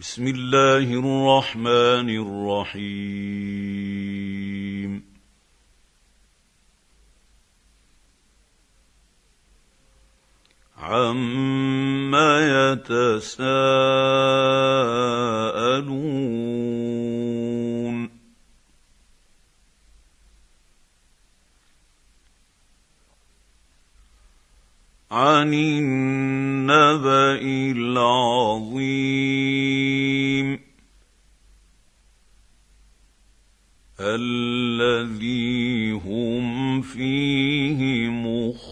بسم الله الرحمن الرحيم. عما يتساءلون. عن النبا العظيم. فيه مختلفون.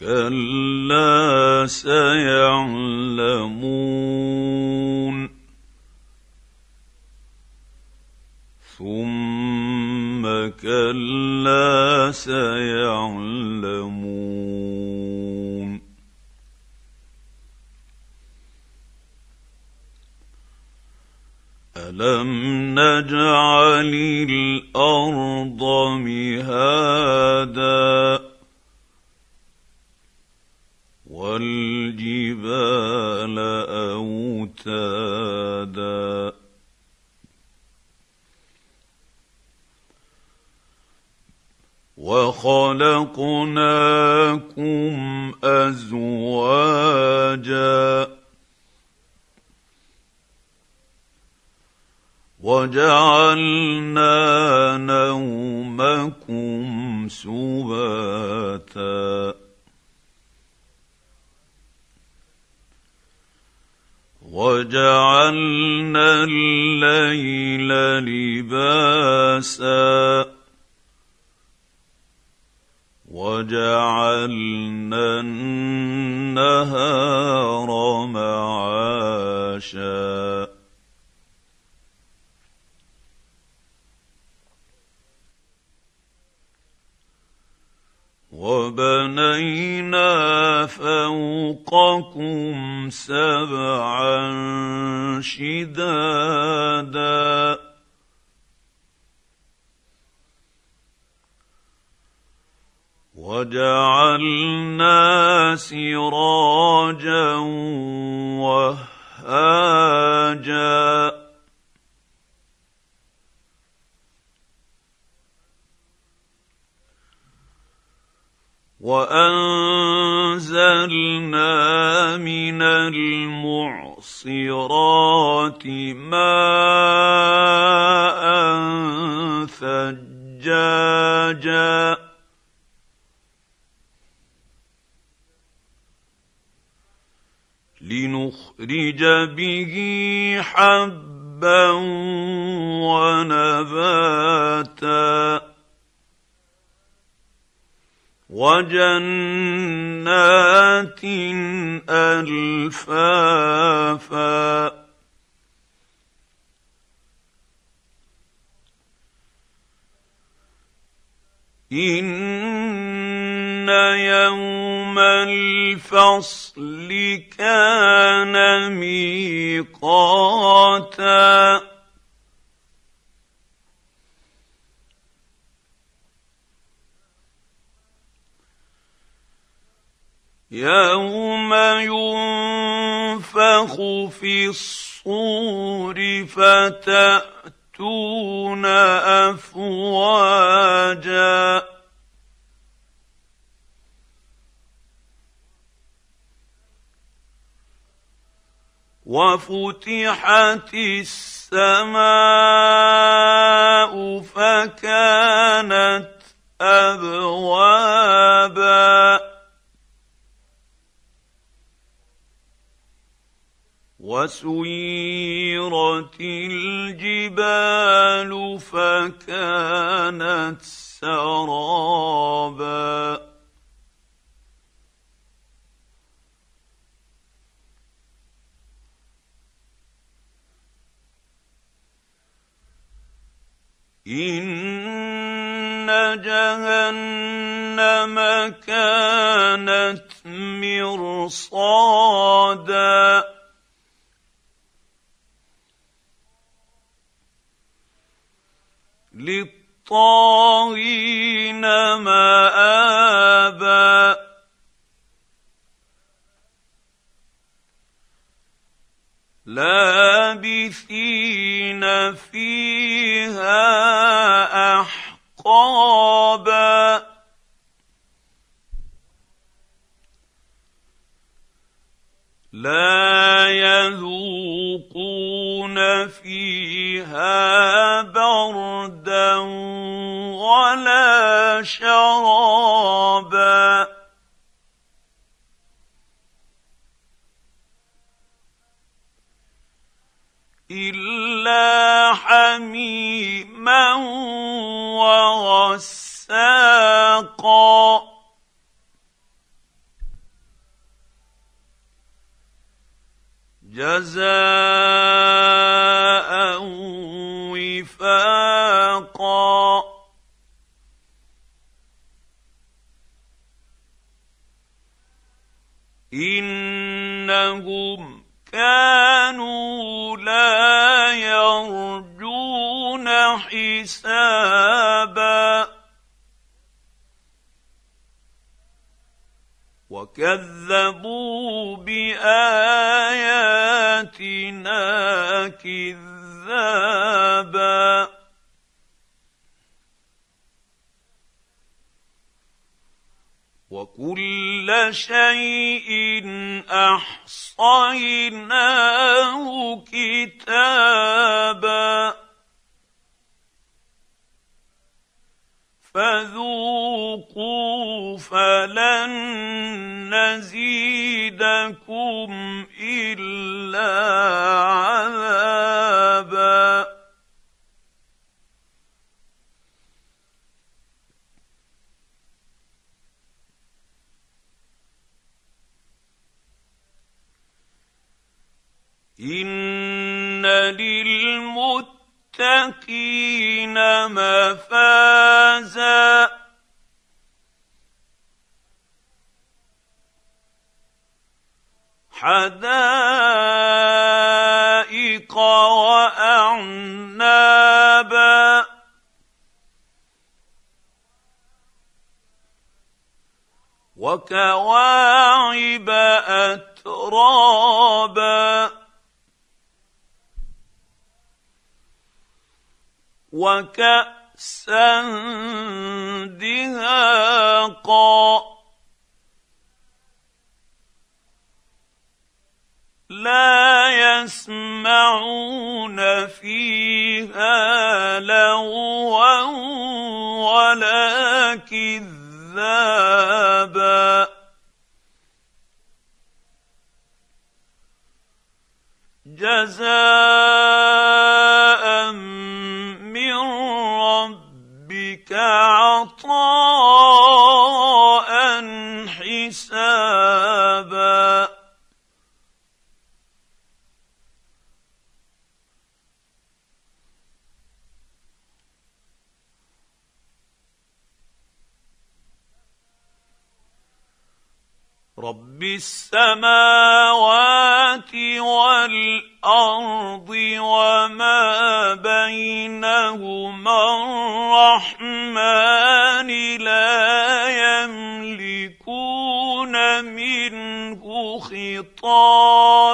كلا سيعلمون. ثم كلا سيعلمون. والجبال أوتادا. وخلقناكم أزواجا. وجعلنا نومكم سباتا. وجعلنا الليل لباسا. وجعلنا النهار معاشا. وبنينا فوقكم سبعا شدادا. وجعلنا سراجا وهاجا. وانزلنا من المعصرات ماء ثجاجا. لنخرج به حبا ونباتا. وجنات ألفافا. إن يوم الفصل كان ميقاتا. يوم ينفخ في الصور فتاتون افواجا وفتحت السماء فكانت ابوابا وسيرت الجبال فكانت سرابا. إن جهنم كانت مرصادا. للطاغين مآبا. لابثين فيها أحقابا. لا يذوقون فيها بردا ولا شرابا الا حميما وغساقا جزاء كانوا لا يرجون حسابا. وكذبوا بآياتنا كذابا. وكل شيء أحصيناه كتابا فذوقوا فلن نزيدكم للمتقين مفازا. حدائق وأعنابا. وكواعب أترابا. وكاسا دهاقا. لا يسمعون فيها لغوا ولا كذابا. جزاء رب السماوات والأرض وما بينهما الرحمن لا يملكون منه خطابا.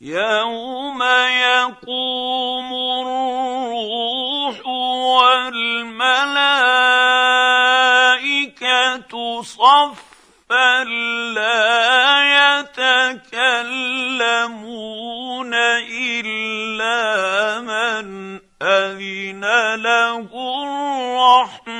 يوم يقوم الروح والملائكة صفا لا يتكلمون إلا من أذن له الرحمن.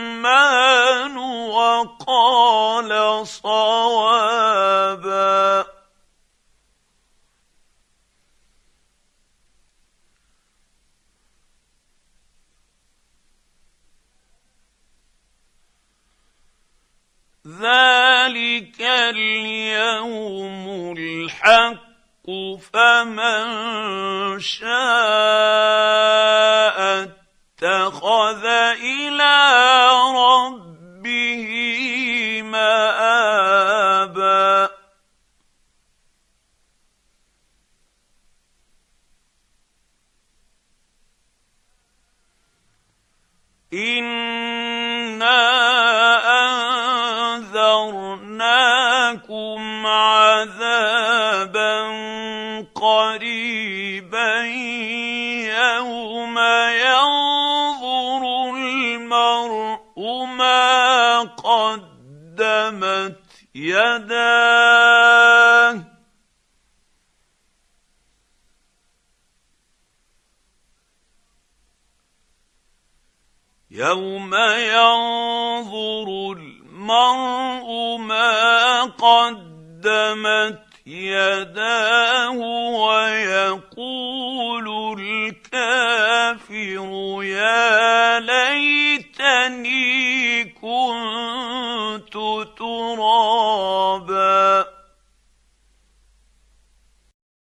ذلك اليوم الحق فمن شاء اتخذ إلى قدمت يداه. يوم ينظر المرء ما قدمت يداه ويقول